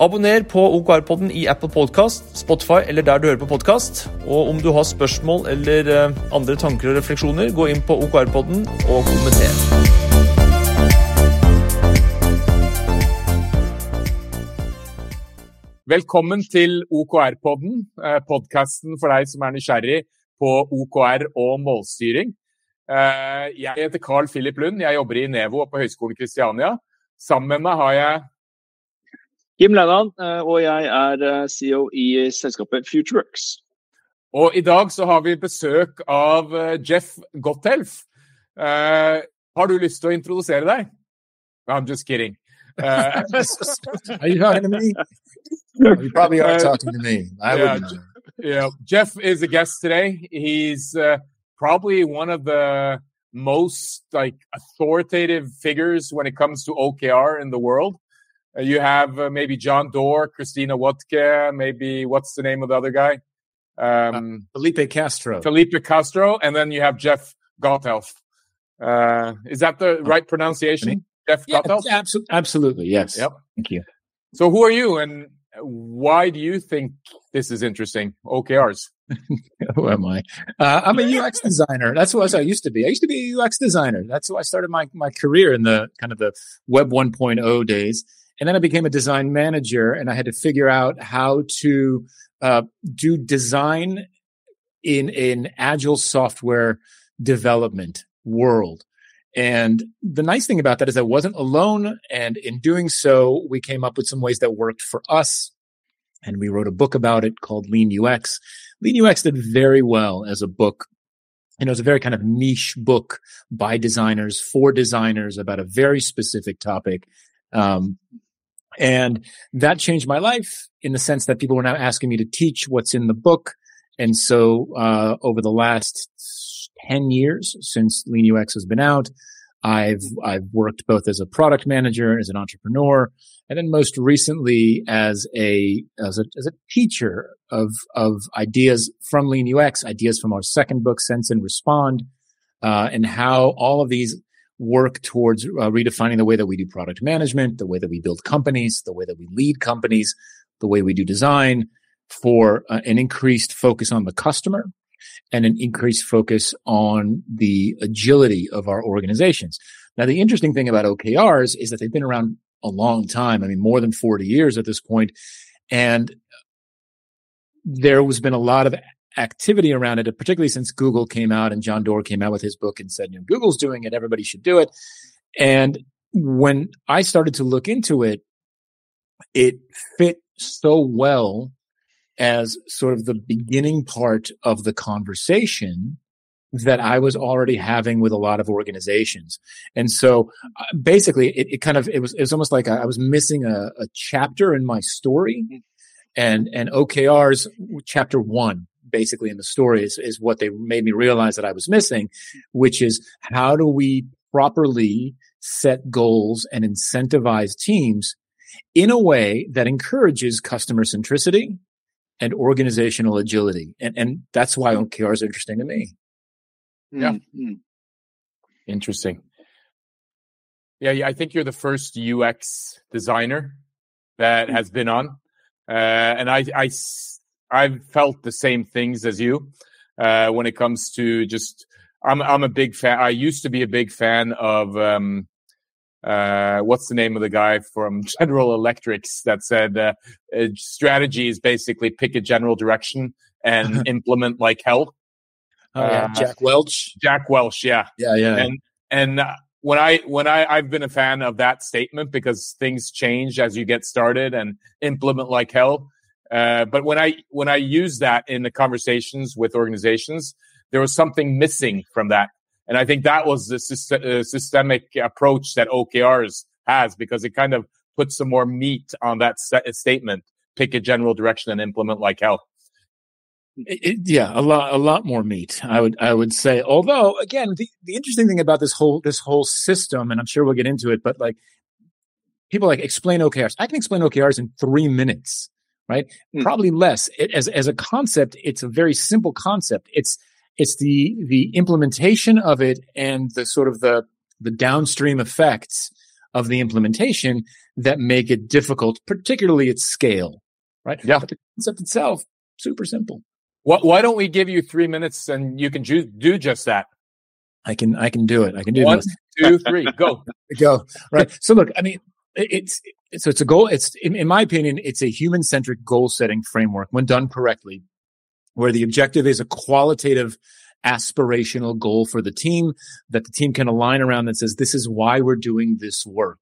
Abonner på OKR-podden i Apple Podcast, Spotify eller der du hører på podkast. Og om du har spørsmål eller eh, andre tanker og refleksjoner, gå inn på OKR-podden og kommenter. Velkommen til OKR-podden, eh, podkasten for deg som er nysgjerrig på OKR og målstyring. Eh, jeg heter Carl Philip Lund, jeg jobber i Nevo og på Høgskolen Kristiania. Sammen med meg har jeg Jim Lennan, eh, og jeg er eh, CEO i selskapet Futureworks. Og i dag så har vi besøk av eh, Jeff Gothelf. Uh, har du lyst til å introdusere deg? I'm just kidding. Uh, are you talking to me? You probably are talking to me. I yeah, wouldn't know. Yeah, Jeff is a guest today. He's uh, probably one of the most like authoritative figures when it comes to OKR in the world. Uh, you have uh, maybe John Doerr, Christina Wodtke, maybe what's the name of the other guy? Um, uh, Felipe Castro. Felipe Castro, and then you have Jeff Gothelf. Uh, is that the right pronunciation? Jeff yeah, Gothelf? Abso- absolutely, yes. Yep. Thank you. So, who are you, and why do you think this is interesting? OKRs. who am I? Uh, I'm a UX designer. That's what I used to be. I used to be a UX designer. That's who I started my my career in the kind of the Web 1.0 days. And then I became a design manager and I had to figure out how to uh, do design in an agile software development world. And the nice thing about that is I wasn't alone. And in doing so, we came up with some ways that worked for us. And we wrote a book about it called Lean UX. Lean UX did very well as a book. You know, it's a very kind of niche book by designers for designers about a very specific topic. Um, and that changed my life in the sense that people were now asking me to teach what's in the book. And so, uh, over the last 10 years since Lean UX has been out, I've, I've worked both as a product manager, as an entrepreneur, and then most recently as a, as a, as a teacher of, of ideas from Lean UX, ideas from our second book, Sense and Respond, uh, and how all of these work towards uh, redefining the way that we do product management, the way that we build companies, the way that we lead companies, the way we do design for uh, an increased focus on the customer and an increased focus on the agility of our organizations. Now, the interesting thing about OKRs is that they've been around a long time. I mean, more than 40 years at this point, And there has been a lot of activity around it, particularly since Google came out and John Doerr came out with his book and said, you know, Google's doing it. Everybody should do it. And when I started to look into it, it fit so well as sort of the beginning part of the conversation that I was already having with a lot of organizations. And so uh, basically it, it, kind of, it was, it was almost like I was missing a, a chapter in my story and, and OKR's chapter one basically in the story is, is what they made me realize that I was missing, which is how do we properly set goals and incentivize teams in a way that encourages customer centricity and organizational agility. And, and that's why OKRs are interesting to me. Yeah. Mm-hmm. Interesting. Yeah, yeah, I think you're the first UX designer that has been on. Uh, and I, I, I've felt the same things as you uh, when it comes to just. I'm I'm a big fan. I used to be a big fan of um, uh, what's the name of the guy from General Electrics that said uh, strategy is basically pick a general direction and implement like hell. Oh, yeah. Jack Welch. Jack Welch, yeah, yeah, yeah. And and uh, when I when I I've been a fan of that statement because things change as you get started and implement like hell. Uh, but when I when I use that in the conversations with organizations, there was something missing from that, and I think that was the syst- uh, systemic approach that OKRs has because it kind of puts some more meat on that st- statement. Pick a general direction and implement like hell. It, yeah, a lot, a lot more meat. I would, I would say. Although, again, the, the interesting thing about this whole, this whole system, and I'm sure we'll get into it, but like people like explain OKRs. I can explain OKRs in three minutes, right? Mm. Probably less. It, as as a concept, it's a very simple concept. It's it's the the implementation of it and the sort of the the downstream effects of the implementation that make it difficult, particularly at scale, right? Yeah. But the concept itself, super simple. What, why don't we give you three minutes and you can ju- do just that? I can, I can do it. I can do one, two, three, go, go. Right. So look, I mean, it's, so it's a goal. It's, in, in my opinion, it's a human centric goal setting framework when done correctly, where the objective is a qualitative aspirational goal for the team that the team can align around that says, this is why we're doing this work,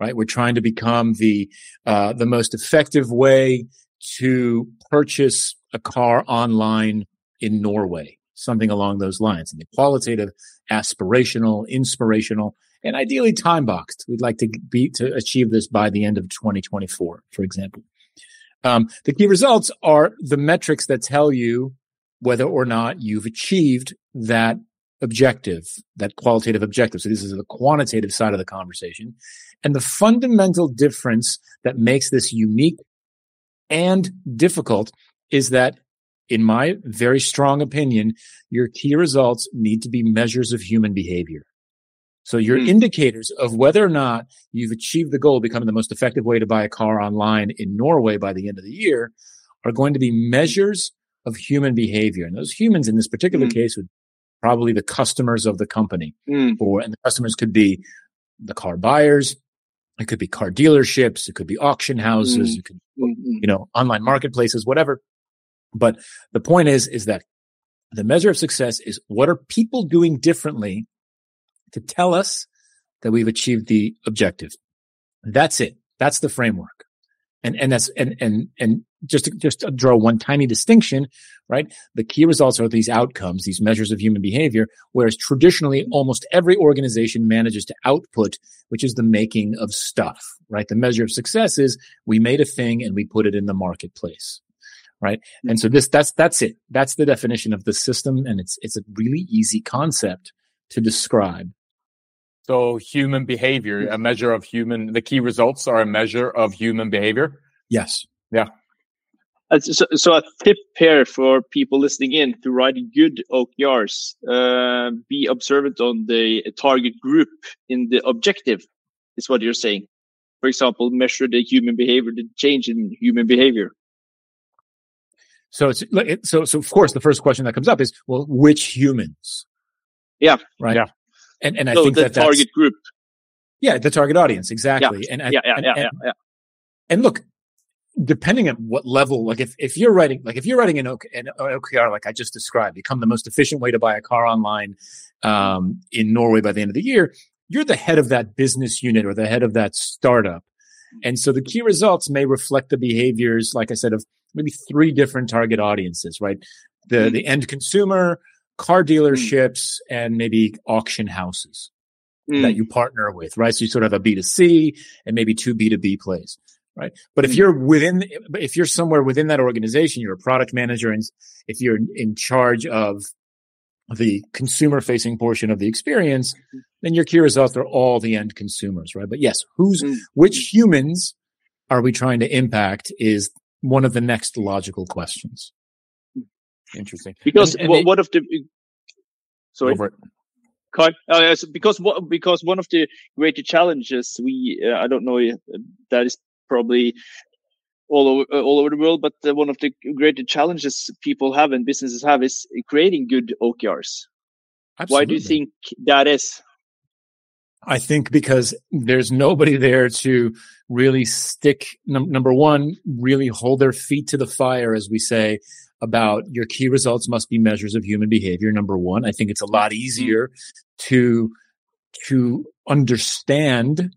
right? We're trying to become the, uh, the most effective way to purchase a car online in Norway, something along those lines. And the qualitative, aspirational, inspirational, and ideally time boxed. We'd like to be to achieve this by the end of 2024, for example. Um, the key results are the metrics that tell you whether or not you've achieved that objective, that qualitative objective. So this is the quantitative side of the conversation. And the fundamental difference that makes this unique and difficult is that in my very strong opinion, your key results need to be measures of human behavior. So your mm. indicators of whether or not you've achieved the goal of becoming the most effective way to buy a car online in Norway by the end of the year are going to be measures of human behavior. And those humans in this particular mm. case would probably the customers of the company mm. or, and the customers could be the car buyers. It could be car dealerships. It could be auction houses. Mm. It could, mm-hmm. you know, online marketplaces, whatever. But the point is, is that the measure of success is what are people doing differently to tell us that we've achieved the objective. That's it. That's the framework. And, and that's, and, and, and just to, just to draw one tiny distinction, right? The key results are these outcomes, these measures of human behavior, whereas traditionally almost every organization manages to output, which is the making of stuff, right? The measure of success is we made a thing and we put it in the marketplace right? And so this that's that's it. That's the definition of the system, and it's it's a really easy concept to describe. So human behavior, a measure of human, the key results are a measure of human behavior. Yes. Yeah. Uh, so, so a tip here for people listening in to write good OKRs, uh, be observant on the target group in the objective is what you're saying. For example, measure the human behavior, the change in human behavior. So it's so so of course the first question that comes up is well which humans? Yeah. Right. Yeah. And and I think the that target group. Yeah, the target audience exactly. Yeah. And, and yeah, yeah, and, yeah, and, yeah, And look, depending on what level, like if if you're writing like if you're writing an, OK, an OKR like I just described, become the most efficient way to buy a car online um, in Norway by the end of the year, you're the head of that business unit or the head of that startup. And so the key results may reflect the behaviors, like I said, of maybe three different target audiences, right? The, mm-hmm. the end consumer, car mm. dealerships, mm-hmm. and maybe auction houses mm-hmm. that you partner with, right? So you sort of have a B2C and maybe two B2B plays, right? But if mm. you're within, if you're somewhere within that organization, you're a product manager and if you're in charge of the consumer facing portion of the experience, mm-hmm. then your key results are all the end consumers, right? But yes, who's, mm. which humans are we trying to impact is one of the next logical questions. Interesting. Because and, and what, what of the sorry, over it. Uh, because what because one of the greater challenges we uh, I don't know uh, that is probably all over uh, all over the world, but uh, one of the greater challenges people have and businesses have is creating good OKRs. Absolutely. Why do you think that is? I think because there's nobody there to really stick, num- number one, really hold their feet to the fire, as we say, about your key results must be measures of human behavior. Number one, I think it's a lot easier to, to understand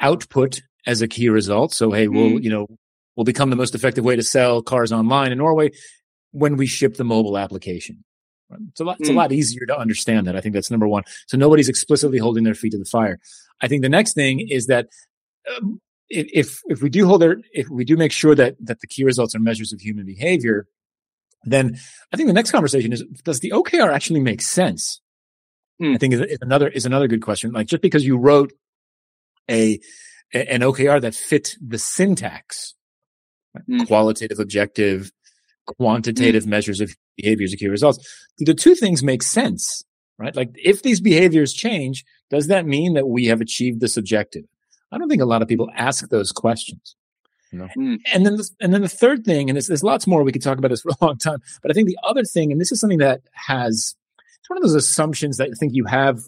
output as a key result. So, hey, we'll, mm-hmm. you know, we'll become the most effective way to sell cars online in Norway when we ship the mobile application. It's a lot, it's mm. a lot easier to understand that. I think that's number one. So nobody's explicitly holding their feet to the fire. I think the next thing is that um, if if we do hold our if we do make sure that that the key results are measures of human behavior, then I think the next conversation is, does the OKR actually make sense? Mm. I think is, is, another, is another good question. Like just because you wrote a, an OKR that fit the syntax, mm. qualitative, objective, quantitative mm. measures of behaviors of key results. Do the two things make sense? Right? Like if these behaviors change, does that mean that we have achieved this objective? I don't think a lot of people ask those questions. Know? mm. And then, the, and then the third thing, and there's, there's lots more. We could talk about this for a long time, but I think the other thing, and this is something that has, it's one of those assumptions that I think you have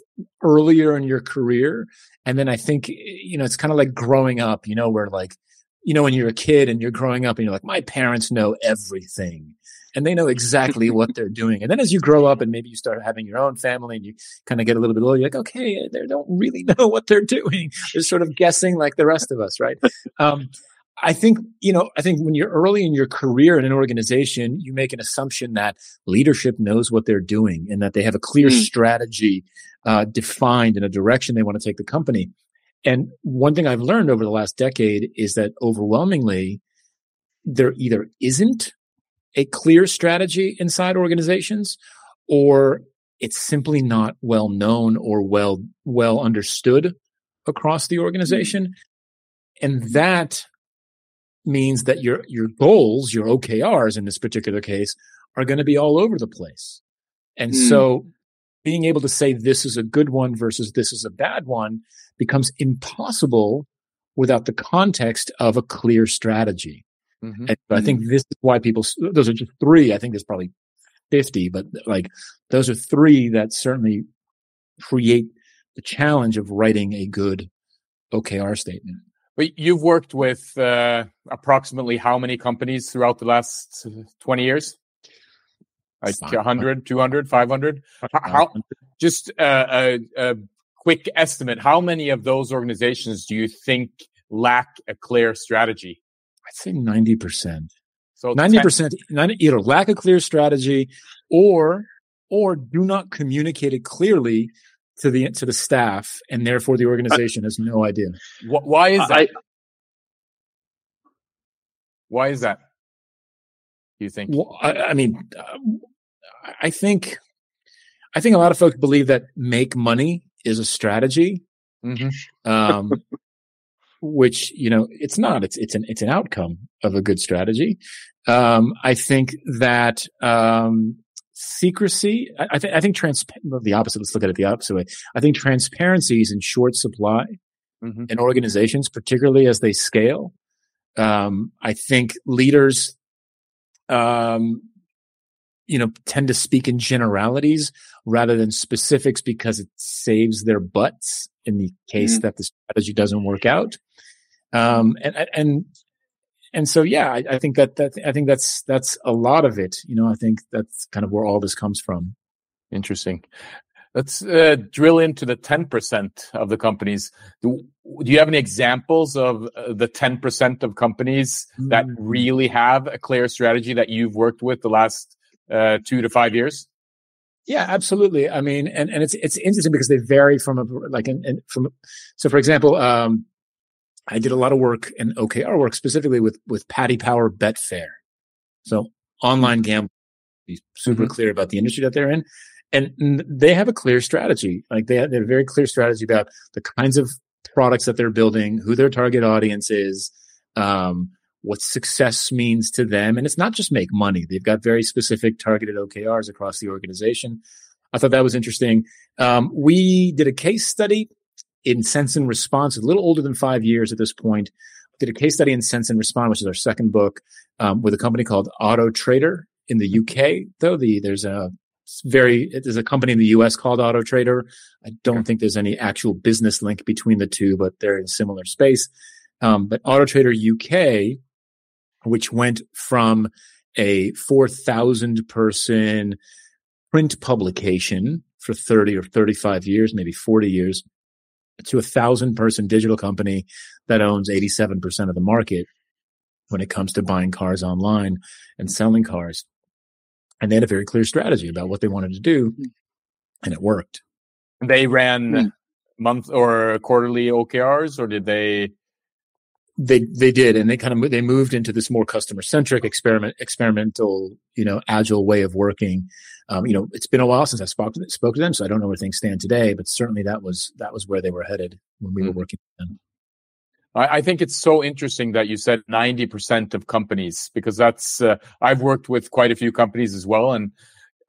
earlier in your career. And then I think, you know, it's kind of like growing up, you know, where like, you know, when you're a kid and you're growing up and you're like, my parents know everything and they know exactly what they're doing. And then as you grow up and maybe you start having your own family and you kind of get a little bit older, you're like, okay, they don't really know what they're doing. They're sort of guessing like the rest of us, right? Um, I think, you know, I think when you're early in your career in an organization, you make an assumption that leadership knows what they're doing and that they have a clear mm. strategy uh, defined in a direction they want to take the company. And one thing I've learned over the last decade is that overwhelmingly there either isn't a clear strategy inside organizations or it's simply not well known or well well understood across the organization and that means that your your goals your okrs in this particular case are going to be all over the place and mm. so being able to say this is a good one versus this is a bad one becomes impossible without the context of a clear strategy Mm-hmm. And I think this is why people, those are just three. I think there's probably 50, but like those are three that certainly create the challenge of writing a good OKR statement. But you've worked with uh, approximately how many companies throughout the last 20 years? Like 100, 200, 500? How, just a, a quick estimate. How many of those organizations do you think lack a clear strategy? I'd say 90%. So 90%, 90, either lack a clear strategy or, or do not communicate it clearly to the, to the staff. And therefore the organization has no idea. Why is that? I, why is that? Do you think? Well, I, I mean, uh, I think, I think a lot of folks believe that make money is a strategy. Mm-hmm. Um, which you know it's not. It's it's an it's an outcome of a good strategy. Um, I think that um, secrecy. I, I think I think the opposite. Let's look at it the opposite way. I think transparency is in short supply mm-hmm. in organizations, particularly as they scale. Um, I think leaders, um, you know, tend to speak in generalities rather than specifics because it saves their butts in the case mm-hmm. that the strategy doesn't work out. Um, and, and, and so, yeah, I, I, think that, that, I think that's, that's a lot of it. You know, I think that's kind of where all this comes from. Interesting. Let's uh, drill into the 10% of the companies. Do, do you have any examples of uh, the 10% of companies mm. that really have a clear strategy that you've worked with the last uh, two to five years? Yeah, absolutely. I mean, and, and it's it's interesting because they vary from a like in from so for example, um, I did a lot of work in OKR work specifically with with Paddy Power Betfair. So online gambling, be super mm-hmm. clear about the industry that they're in, and they have a clear strategy. Like they have, they have a very clear strategy about the kinds of products that they're building, who their target audience is, um, what success means to them, and it's not just make money. They've got very specific targeted OKRs across the organization. I thought that was interesting. Um, we did a case study in Sense and Respond, a little older than five years at this point. Did a case study in Sense and Respond, which is our second book, um, with a company called Auto Trader in the UK. Though the there's a very there's a company in the US called Auto Trader. I don't think there's any actual business link between the two, but they're in similar space. Um, but Auto Trader UK, which went from a 4,000 person print publication for 30 or 35 years, maybe 40 years, to a thousand person digital company that owns 87% of the market when it comes to buying cars online and selling cars. And they had a very clear strategy about what they wanted to do, and it worked. They ran hmm. month or quarterly OKRs, or did they? they they did, and they kind of they moved into this more customer centric experiment experimental you know agile way of working. Um, you know, it's been a while since I spoke to, spoke to them, so I don't know where things stand today. But certainly that was that was where they were headed when we mm-hmm. were working with them. I, I, think it's so interesting that you said ninety percent of companies because that's uh, I've worked with quite a few companies as well, and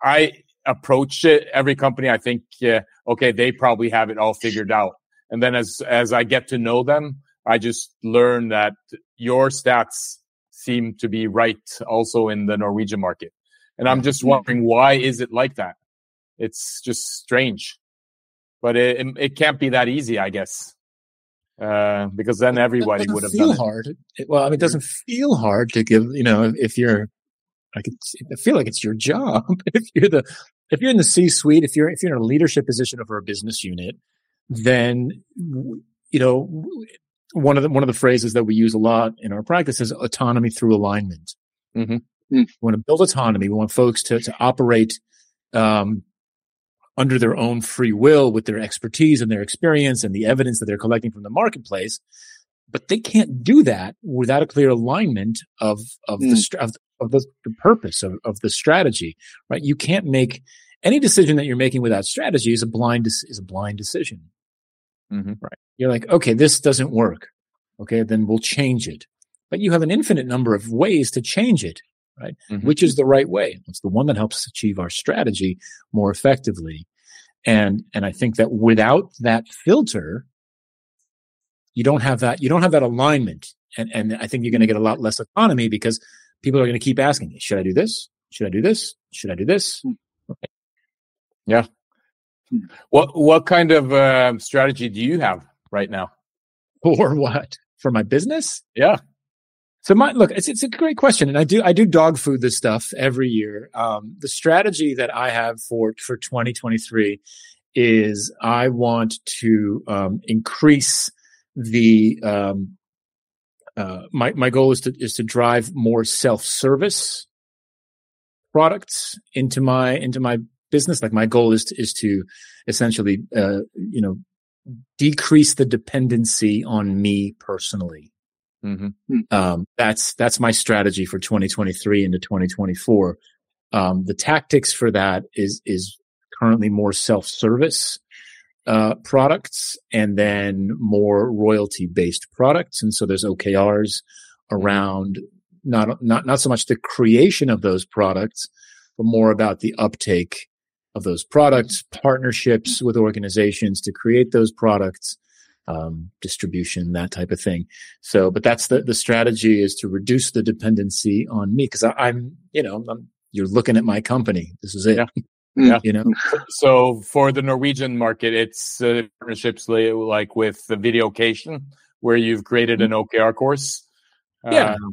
I approach it every company. I think uh, okay, they probably have it all figured out, and then as as I get to know them I just learn that your stats seem to be right also in the Norwegian market. And I'm just wondering why is it like that? It's just strange, but it, it can't be that easy, I guess. Uh, because then everybody would have feel done hard. It, well, I mean, it doesn't feel hard to give, you know, if you're, I could I feel like it's your job. if you're the, if you're in the C suite, if you're, if you're in a leadership position over a business unit, then, you know, one of the one of the phrases that we use a lot in our practice is autonomy through alignment. Mm-hmm. Mm. We want to build autonomy. We want folks to to operate um, under their own free will with their expertise and their experience and the evidence that they're collecting from the marketplace. But they can't do that without a clear alignment of of mm. the of, of the, the purpose of, of the strategy. Right? You can't make any decision that you're making without strategy is a blind is a blind decision. Mm-hmm. Right. You're like, okay, this doesn't work. Okay, then we'll change it. But you have an infinite number of ways to change it, right? Mm-hmm. Which is the right way? It's the one that helps us achieve our strategy more effectively. And, and I think that without that filter, you don't have that, you don't have that alignment. And, and I think you're going to get a lot less autonomy because people are going to keep asking, should I do this? Should I do this? Should I do this? Hmm. Okay. Yeah. What what kind of uh, strategy do you have right now? For what? For my business? Yeah. So my look, it's it's a great question, and I do I do dog food this stuff every year. Um, the strategy that I have for for 2023 is I want to um, increase the um, uh, my my goal is to is to drive more self service products into my into my business. Like my goal is to, is to essentially, uh, you know, decrease the dependency on me personally. Mm-hmm. Hmm. Um, that's that's my strategy for 2023 into 2024. Um, the tactics for that is is currently more self service uh, products and then more royalty based products, and so there's OKRs around not not not so much the creation of those products, but more about the uptake of those products, partnerships with organizations to create those products, um, distribution, that type of thing. So, but that's the, the strategy is to reduce the dependency on me because I'm, you know, I'm, you're looking at my company. This is it. Yeah. Yeah. You know, so for the Norwegian market, it's uh, partnerships like with the Videocation, where you've created an OKR course. Yeah, uh,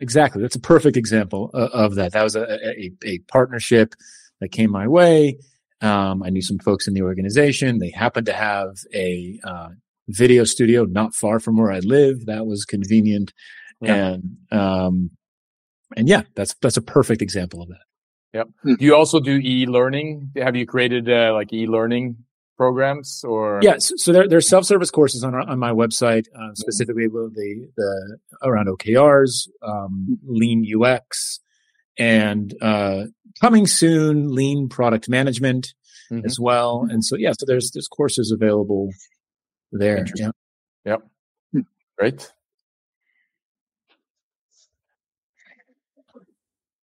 exactly. That's a perfect example of, of that. That was a, a, a partnership that came my way. Um, I knew some folks in the organization. They happened to have a uh, video studio not far from where I live. That was convenient, yeah. and um, and yeah, that's that's a perfect example of that. Yep. Hmm. Do you also do e-learning? Have you created uh, like e-learning programs or? Yes. So there, there's self-service courses on our, on my website, uh, specifically the, the around OKRs, um, lean UX, and uh, coming soon, lean product management mm-hmm. as well. And so, yeah, so there's there's courses available there. Yeah. Yep. Hmm. Great.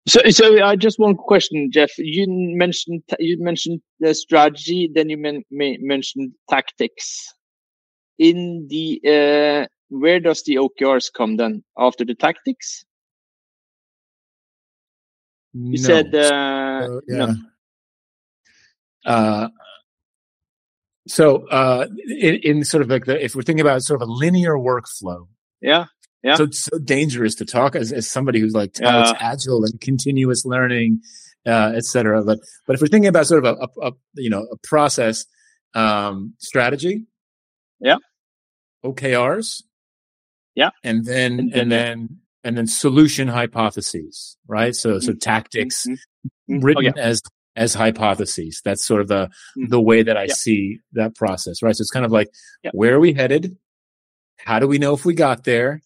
So, so I just one question, Jeff. You mentioned you mentioned the strategy, then you men, mentioned tactics. In the uh, where does the OKRs come then after the tactics? You no. said uh, yeah. no. Uh, so uh, in, in, sort of like the if we're thinking about sort of a linear workflow, yeah, yeah. So it's so dangerous to talk as, as somebody who's like touts yeah. agile and continuous learning, uh, etc. But but if we're thinking about sort of a, a, a you know a process um, strategy, yeah, OKRs, yeah, and then and, and then and then solution hypotheses, right? So, so mm-hmm. tactics mm-hmm. mm-hmm. written oh, yeah. as, as hypotheses. That's sort of the, mm-hmm. the way that I yeah. see that process, right? So it's kind of like, yeah. where are we headed? How do we know if we got there?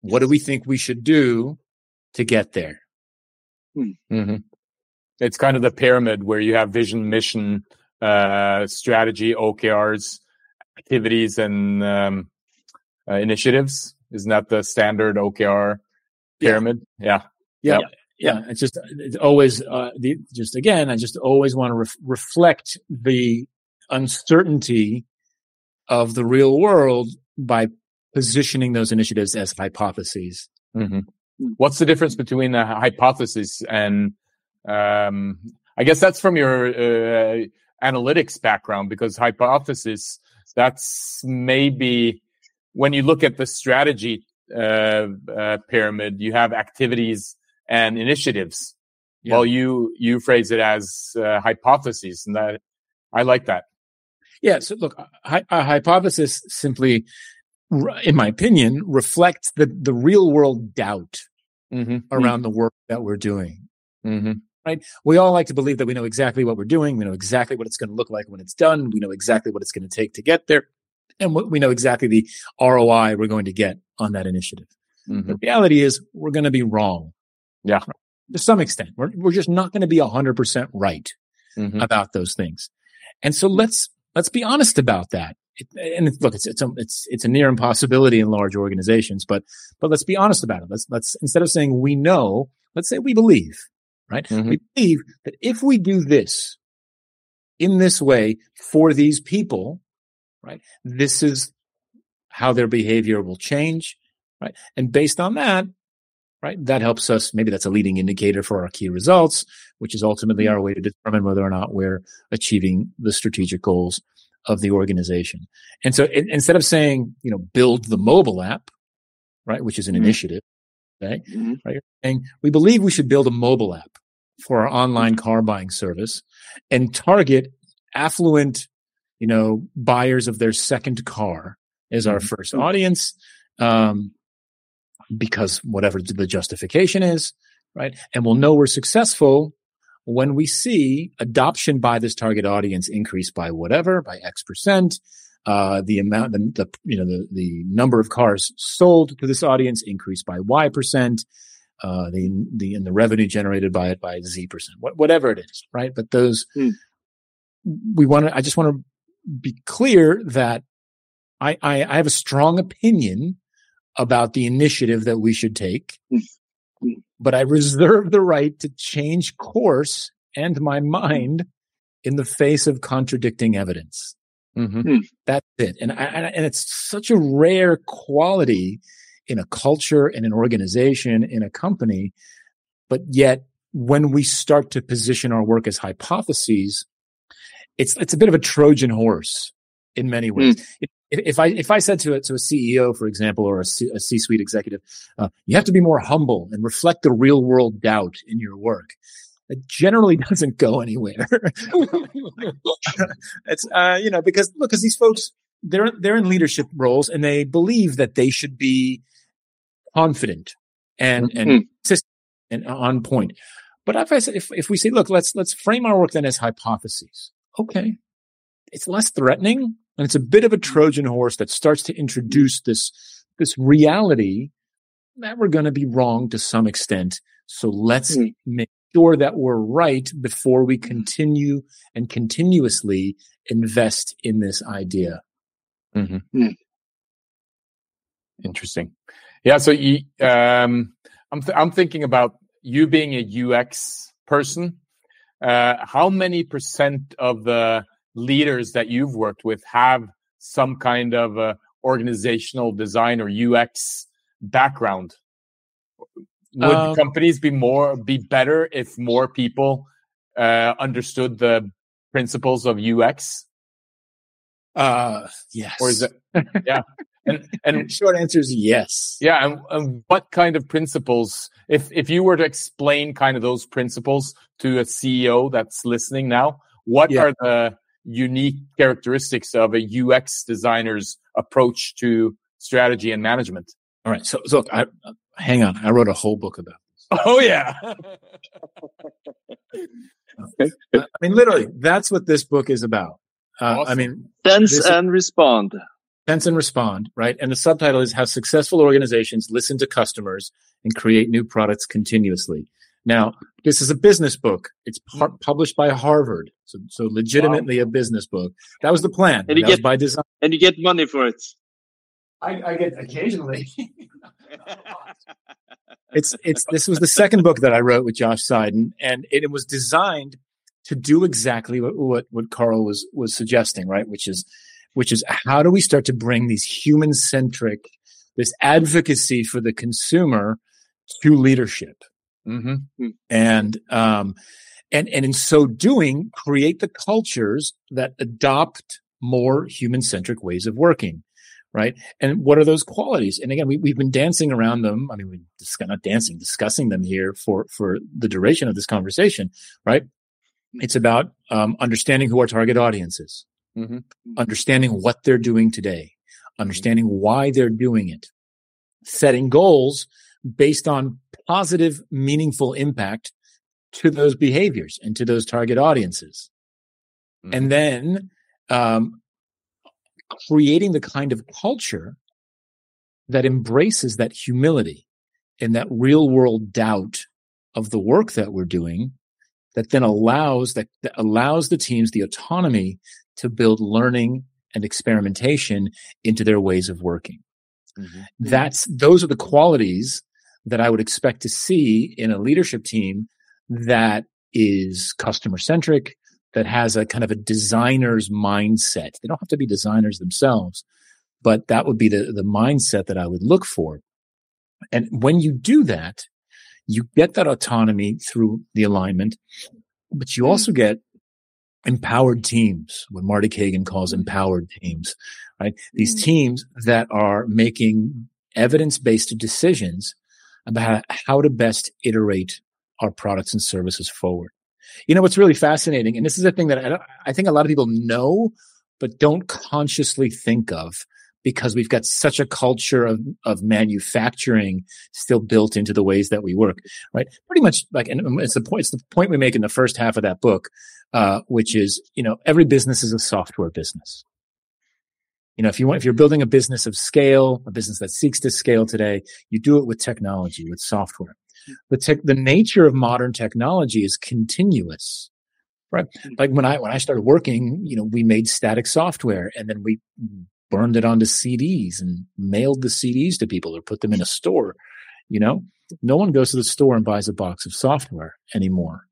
What do we think we should do to get there? Hmm. Mm-hmm. It's kind of the pyramid where you have vision, mission, uh, strategy, OKRs, activities, and um, uh, initiatives. Isn't that the standard OKR pyramid? Yeah. Yeah. yeah. Yeah. It's just, it's always, uh, the, just again, I just always want to re- reflect the uncertainty of the real world by positioning those initiatives as hypotheses. Mm-hmm. What's the difference between a hypothesis and, um, I guess that's from your uh, analytics background because hypothesis that's maybe when you look at the strategy uh, uh, pyramid, you have activities and initiatives. Yeah. Well, you you phrase it as uh, hypotheses, and that I like that. Yeah. So look, a, a hypothesis simply, in my opinion, reflects the the real world doubt mm-hmm. around mm-hmm. the work that we're doing. Mm-hmm right? We all like to believe that we know exactly what we're doing. We know exactly what it's going to look like when it's done. We know exactly what it's going to take to get there and we know exactly the ROI we're going to get on that initiative. Mm-hmm. The reality is we're going to be wrong. Yeah. To some extent, we're, we're just not going to be hundred percent right mm-hmm. about those things. And so let's, let's be honest about that. It, and look, it's, it's a, it's, it's a near impossibility in large organizations, but, but let's be honest about it. Let's, let's, instead of saying we know, let's say we believe, right? Mm-hmm. We believe that if we do this in this way for these people, right? This is how their behavior will change, right? And based on that, right, that helps us. Maybe that's a leading indicator for our key results, which is ultimately our way to determine whether or not we're achieving the strategic goals of the organization. And so it, instead of saying, you know, build the mobile app, right, which is an mm-hmm. initiative, okay, mm-hmm. right, saying we believe we should build a mobile app for our online car buying service and target affluent you know, buyers of their second car as our mm-hmm. first audience. Um, because whatever the justification is, right? And we'll know we're successful when we see adoption by this target audience increase by whatever, by X percent, uh, the amount, the, the, you know, the, the number of cars sold to this audience increase by Y percent, uh, the, the, and the revenue generated by it by Z percent, whatever it is, right? But those, hmm. we want to, I just want to be clear that I, I, I have a strong opinion about the initiative that we should take, but I reserve the right to change course and my mind in the face of contradicting evidence. Mm-hmm. Hmm. That's it. And I, and it's such a rare quality in a culture, in an organization, in a company. But yet when we start to position our work as hypotheses, it's it's a bit of a Trojan horse in many ways. Mm. If, if, I if I said to a, to a CEO, for example, or a C, a C-suite executive, uh, you have to be more humble and reflect the real world doubt in your work. It generally doesn't go anywhere. it's uh, you know because look, because these folks they're they're in leadership roles and they believe that they should be confident and mm-hmm. and and on point. But if I say, if, if we say, look, let's let's frame our work then as hypotheses okay, it's less threatening and it's a bit of a Trojan horse that starts to introduce this, this reality that we're going to be wrong to some extent. So let's mm. make sure that we're right before we continue and continuously invest in this idea. Mm-hmm. Mm. Interesting. Yeah. So you, um, I'm, th- I'm thinking about you being a UX person uh, how many percent of the leaders that you've worked with have some kind of uh, organizational design or UX background? Would um, companies be more be better if more people uh, understood the principles of UX? Uh, yes. Or is it? Yeah. and and short answer is yes. Yeah, and, and, what kind of principles? If if you were to explain kind of those principles to a CEO that's listening now, what yeah. are the unique characteristics of a UX designer's approach to strategy and management? All right, so so I, hang on, I wrote a whole book about this. Oh yeah. I mean, literally, that's what this book is about. Uh, awesome. I mean, sense and respond. sense and respond, right? And the subtitle is how successful organizations listen to customers and create new products continuously. Now, this is a business book. It's par- mm. published by Harvard, so so legitimately wow. a business book. That was the plan. And you get by design. And you get money for it. I, I get occasionally. it's it's this was the second book that I wrote with Josh Seiden, and it, it was designed to do exactly what, what what Carl was was suggesting, right? Which is which is how do we start to bring these human centric, this advocacy for the consumer to leadership, mm-hmm. Hmm. and um, and and in so doing, create the cultures that adopt more human centric ways of working right? And what are those qualities? And again, we, we've been dancing around them. I mean, we just not dancing, discussing them here for, for the duration of this conversation, right? It's about um, understanding who our target audience is, mm-hmm. understanding what they're doing today, understanding why they're doing it, setting goals based on positive, meaningful impact to those behaviors and to those target audiences. Mm-hmm. And then um, creating the kind of culture that embraces that humility and that real world doubt of the work that we're doing that then allows that, that allows the teams the autonomy to build learning and experimentation into their ways of working. Mm-hmm. That's those are the qualities that I would expect to see in a leadership team that is customer centric, that has a kind of a designer's mindset. They don't have to be designers themselves, but that would be the, the mindset that I would look for. And when you do that, you get that autonomy through the alignment, but you also get empowered teams, what Marty Cagan calls empowered teams, right? These mm. teams that are making evidence based decisions about how to best iterate our products and services forward. You know, what's really fascinating, and this is a thing that I, I think a lot of people know, but don't consciously think of because we've got such a culture of, of manufacturing still built into the ways that we work, right? Pretty much like, and it's the point, it's the point we make in the first half of that book, uh, which is, you know, every business is a software business. You know, if you want, if you're building a business of scale, a business that seeks to scale today, you do it with technology, with software. The tech, the nature of modern technology is continuous right? Mm. like when i when i started working you know we made static software and then we burned it onto cds and mailed the cds to people or put them in a store you know? No one goes to the store and buys a box of software anymore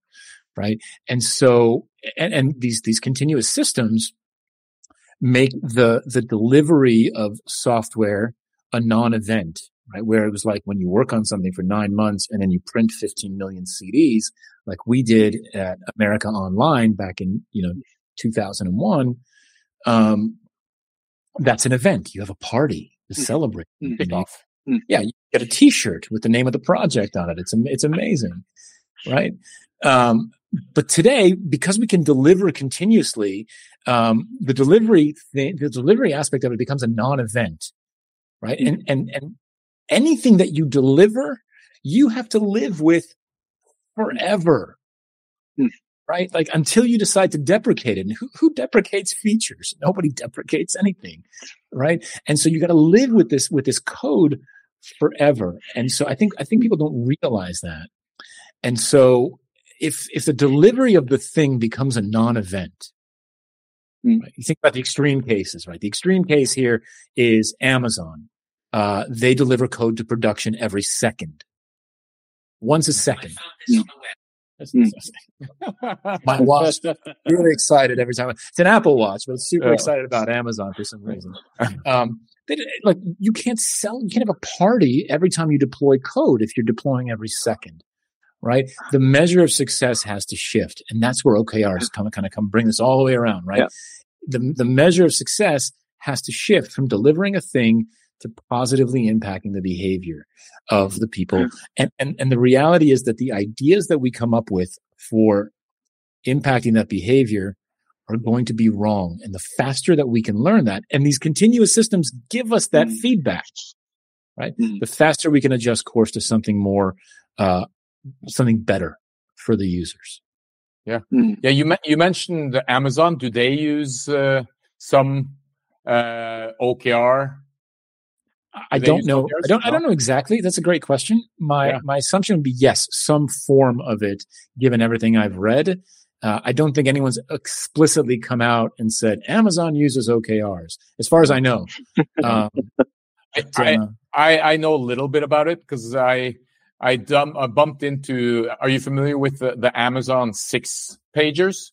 right? And so and, and these these continuous systems make the the delivery of software a non-event right? Where it was like when you work on something for nine months and then you print 15 million CDs, like we did at America Online back in, you know, 2001. Um, that's an event. You have a party to mm-hmm. celebrate. Mm-hmm. Mm-hmm. Yeah, you get a T-shirt with the name of the project on it. It's it's amazing, right? Um, but today, because we can deliver continuously, um, the delivery th- the delivery aspect of it becomes a non-event, right? And and and anything that you deliver, you have to live with forever. Mm. Right? Like until you decide to deprecate it. And who, who deprecates features? Nobody deprecates anything. Right. And so you got to live with this, with this code forever. And so I think, I think people don't realize that. And so if, if the delivery of the thing becomes a non-event, mm. right, you think about the extreme cases, right? The extreme case here is Amazon uh, they deliver code to production every second. Once a second. Mm. My watch, really excited every time. It's an Apple Watch, but super yeah. excited about Amazon for some reason. Um, they, like you can't sell, you can't have a party every time you deploy code if you're deploying every second, right? The measure of success has to shift, and that's where OKRs come kind of come bring this all the way around, right? Yeah. The the measure of success has to shift from delivering a thing to positively impacting the behavior of the people. And, and, and the reality is that the ideas that we come up with for impacting that behavior are going to be wrong. And the faster that we can learn that, and these continuous systems give us that mm. feedback, right? Mm. The faster we can adjust course to something more, uh, something better for the users. Yeah. Mm. Yeah. You, you mentioned Amazon. Do they use, uh, some uh, OKR? I do not know. I don't. I don't know exactly. That's a great question. My yeah. my assumption would be yes, some form of it, given everything I've read. Uh, I don't think anyone's explicitly come out and said Amazon uses OKRs, as far as I know. Um, I, uh, I, I know a little bit about it because I I, dumb, I bumped into. Are you familiar with the, the Amazon six pagers?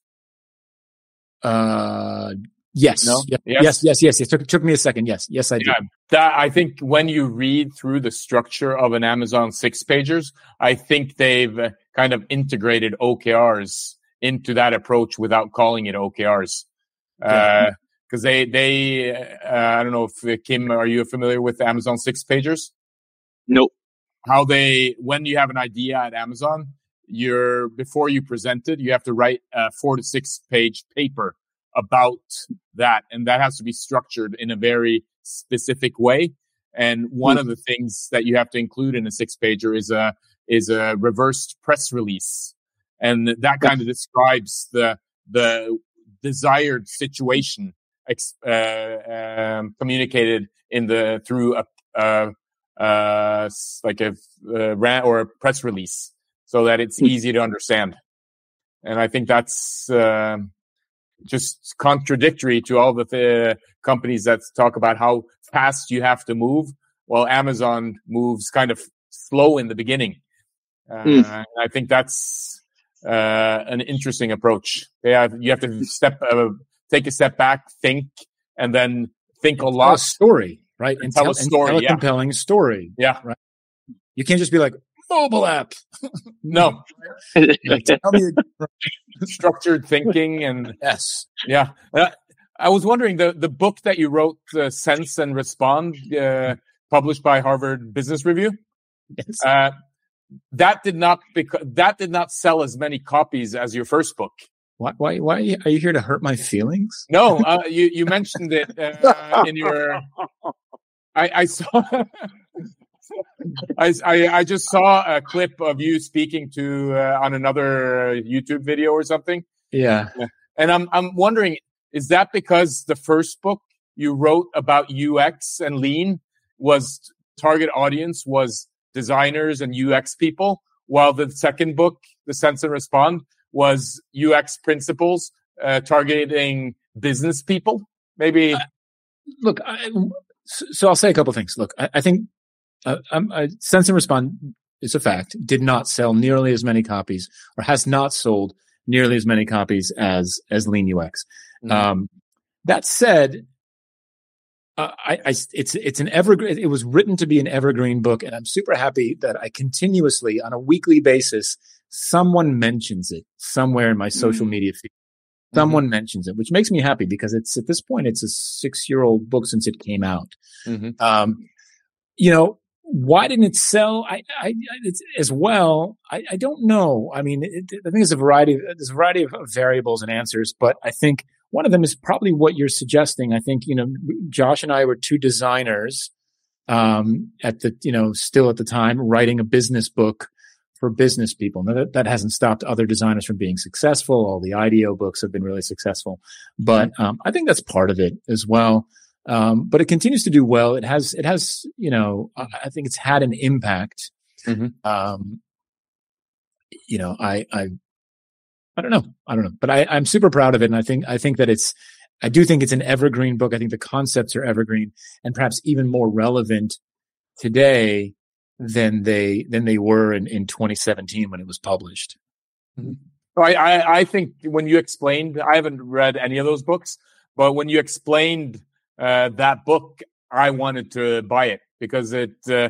Uh, yes. No? Yes. yes, yes, yes, It took took me a second. Yes, yes, I yeah, do. That I think when you read through the structure of an Amazon six pagers, I think they've uh, kind of integrated OKRs into that approach without calling it OKRs. Uh, because they they uh, I don't know if uh, Kim, are you familiar with Amazon six pagers? Nope. How they when you have an idea at Amazon, you're before you present it, you have to write a four to six page paper about that, and that has to be structured in a very specific way. And one mm. of the things that you have to include in a six pager is a is a reversed press release, and that kind of describes the the desired situation uh, um, communicated in the through a uh, uh, like a uh, rant or a press release, so that it's hmm. easy to understand. And I think that's uh, just contradictory to all the th- companies that talk about how fast you have to move. Well, Amazon moves kind of slow in the beginning. Mm. I think that's uh, an interesting approach. They have you have to step uh, take a step back, think, and then think a lot. A story, right? And, and tell, tell, a story, tell a yeah. compelling story. Yeah, right. You can't just be like mobile app. no, like, tell me structured thinking and yes, yeah. Uh, I was wondering the the book that you wrote, uh, Sense and Respond, uh, published by Harvard Business Review. Yes. Uh, that did not bec- that did not sell as many copies as your first book. Why, why, why are you, are you here to hurt my feelings? No, uh, you, you mentioned it uh, in your. I, I saw. I, I, I just saw a clip of you speaking to uh, on another YouTube video or something. Yeah, and I'm I'm wondering, is that because the first book you wrote about UX and Lean was target audience was designers and UX people, while the second book, The Sense and Respond, was UX principles uh, targeting business people? Maybe. Uh, look, I, so I'll say a couple things. Look, I, I think uh, um, uh, Sense and Respond is a fact. Did not sell nearly as many copies, or has not sold nearly as many copies as as Lean UX. Mm-hmm. Um, that said, uh, I, I, it's it's an evergreen. It was written to be an evergreen book, and I'm super happy that I continuously, on a weekly basis, someone mentions it somewhere in my social mm. media feed. Someone mm-hmm. mentions it, which makes me happy because it's at this point, it's a six year old book since it came out. Mm-hmm. Um, you know, why didn't it sell? I, I, as well. I, I, don't know. I mean, it, I think there's a variety, of, there's a variety of variables and answers, but I think one of them is probably what you're suggesting. I think, you know, Josh and I were two designers, um, at the, you know, still at the time writing a business book for business people. Now that, that hasn't stopped other designers from being successful. All the IDEO books have been really successful, but um, I think that's part of it as well. Um, but it continues to do well. It has, it has, you know, I think it's had an impact. Mm-hmm. Um, you know, I, I, I don't know. I don't know, but I, I'm super proud of it. And I think, I think that it's, I do think it's an evergreen book. I think the concepts are evergreen and perhaps even more relevant today than they than they were in, in 2017 when it was published. Mm-hmm. I, I, I think when you explained, I haven't read any of those books, but when you explained uh, that book, I wanted to buy it because it uh,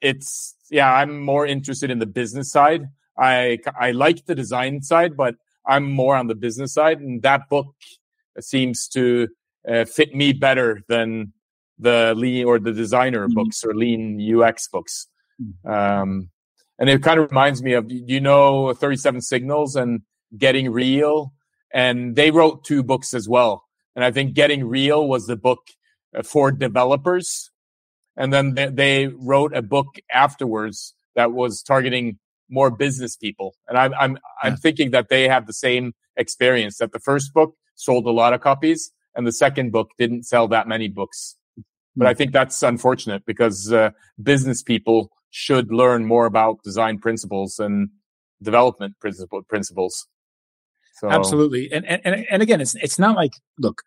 it's yeah, I'm more interested in the business side. I I like the design side, but I'm more on the business side, and that book seems to uh, fit me better than the lean or the designer mm-hmm. books or lean UX books. Mm-hmm. Um, and it kind of reminds me of, you know, 37 Signals and Getting Real. And they wrote two books as well. And I think Getting Real was the book uh, for developers. And then they, they wrote a book afterwards that was targeting more business people. And I'm, I'm, I'm thinking that they have the same experience that the first book sold a lot of copies and the second book didn't sell that many books. But I think that's unfortunate because uh, business people should learn more about design principles and development principle, principles. So. Absolutely, and, and and again, it's it's not like look,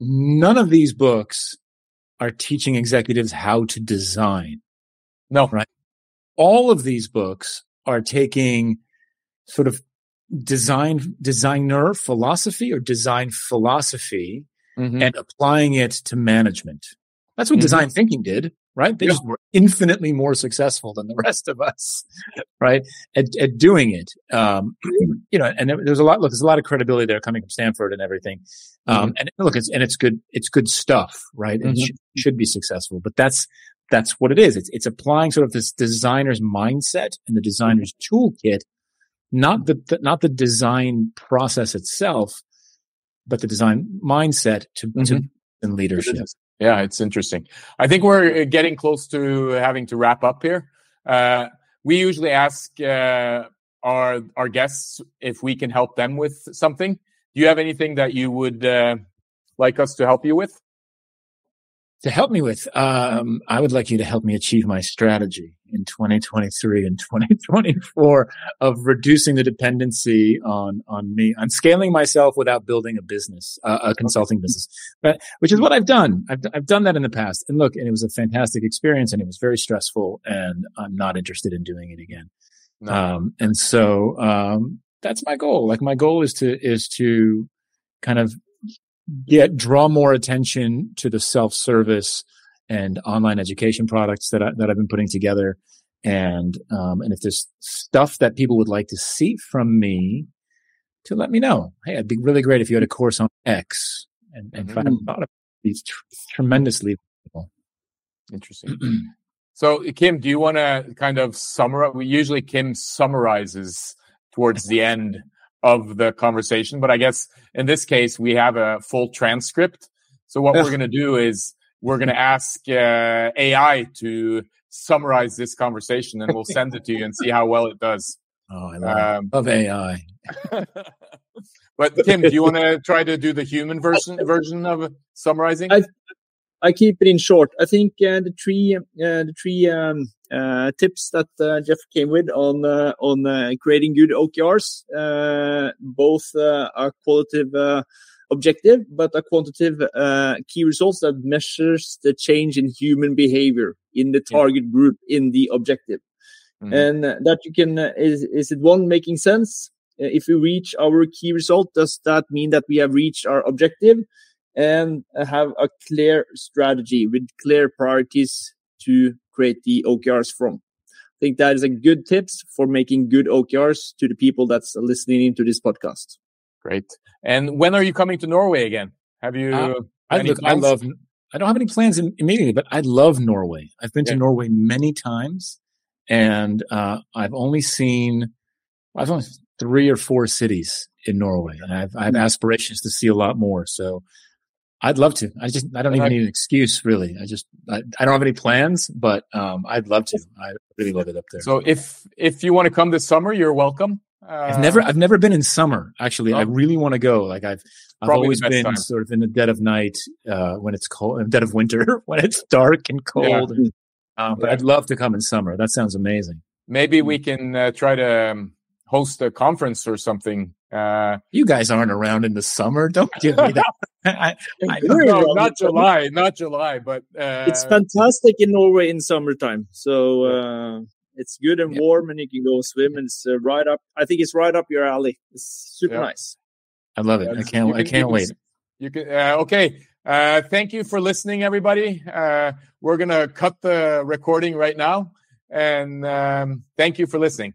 none of these books are teaching executives how to design. No, right? All of these books are taking sort of design designer philosophy or design philosophy mm-hmm. and applying it to management. That's what mm-hmm. design thinking did, right? They yeah. just were infinitely more successful than the rest of us, right? At, at doing it. Um, you know, and there's a lot, look, there's a lot of credibility there coming from Stanford and everything. Um, mm-hmm. and look, it's, and it's good, it's good stuff, right? And mm-hmm. should, should be successful, but that's, that's what it is. It's, it's applying sort of this designer's mindset and the designer's toolkit, not the, the not the design process itself, but the design mindset to, mm-hmm. to in leadership. Yeah, it's interesting. I think we're uh, getting close to having to wrap up here. Uh, we usually ask uh, our our guests if we can help them with something. Do you have anything that you would uh, like us to help you with? To help me with, um, I would like you to help me achieve my strategy in 2023 and 2024 of reducing the dependency on, on me, on scaling myself without building a business, uh, a consulting business, but, which is what I've done. I've, I've done that in the past. And look, and it was a fantastic experience and it was very stressful and I'm not interested in doing it again. No. Um, and so, um, that's my goal. Like my goal is to, is to kind of get draw more attention to the self-service and online education products that I, that I've been putting together. And um, and if there's stuff that people would like to see from me, to let me know. Hey, it'd be really great if you had a course on X, and, and mm-hmm. if I thought of these tr- tremendously valuable. Interesting. so, Kim, do you want to kind of summarize? We Usually, Kim summarizes towards the end of the conversation. But I guess in this case, we have a full transcript. So what we're going to do is we're going to ask uh, AI to summarize this conversation and we'll send it to you and see how well it does. Oh, I love, um, love AI. but Kim, do you want to try to do the human version version of summarizing? I, I keep it in short. I think uh, the three uh, the three um, uh, tips that uh, Jeff came with on uh, on uh, creating good OKRs, both are qualitative objective, but a quantitative key results that measures the change in human behavior in the target group in the objective, mm-hmm. and that you can is is it one making sense? If we reach our key result, does that mean that we have reached our objective? And have a clear strategy with clear priorities to create the OKRs from. I think that is a good tips for making good OKRs to the people that's listening into this podcast. Great. And when are you coming to Norway again? Have you? Uh, I, look, I love. I don't have any plans immediately, but I love Norway. I've been yeah. to Norway many times, and uh, I've only seen. I've only three or four cities in Norway, and I've, I have aspirations to see a lot more. So I'd love to. I just I don't even need an excuse really. I just I, I don't have any plans, but um, I'd love to. I really love it up there. So if if you want to come this summer, you're welcome. Uh, I've never I've never been in summer. Actually, oh. I really want to go. Like I've I've always been time. sort of in the dead of night uh, when it's cold, dead of winter when it's dark and cold. Yeah. Uh, but yeah. I'd love to come in summer. That sounds amazing. Maybe we can uh, try to um, host a conference or something uh, you guys aren't around in the summer. Don't give me that. I, I no, not July, not July, but uh, it's fantastic in Norway in summertime. So uh, it's good and yeah. warm, and you can go swim. And it's uh, right up. I think it's right up your alley. It's super yeah. nice. I love it. I can't. Can, I can't wait. You can. Uh, okay. Uh, thank you for listening, everybody. we're gonna cut the recording right now, and um, thank you for listening.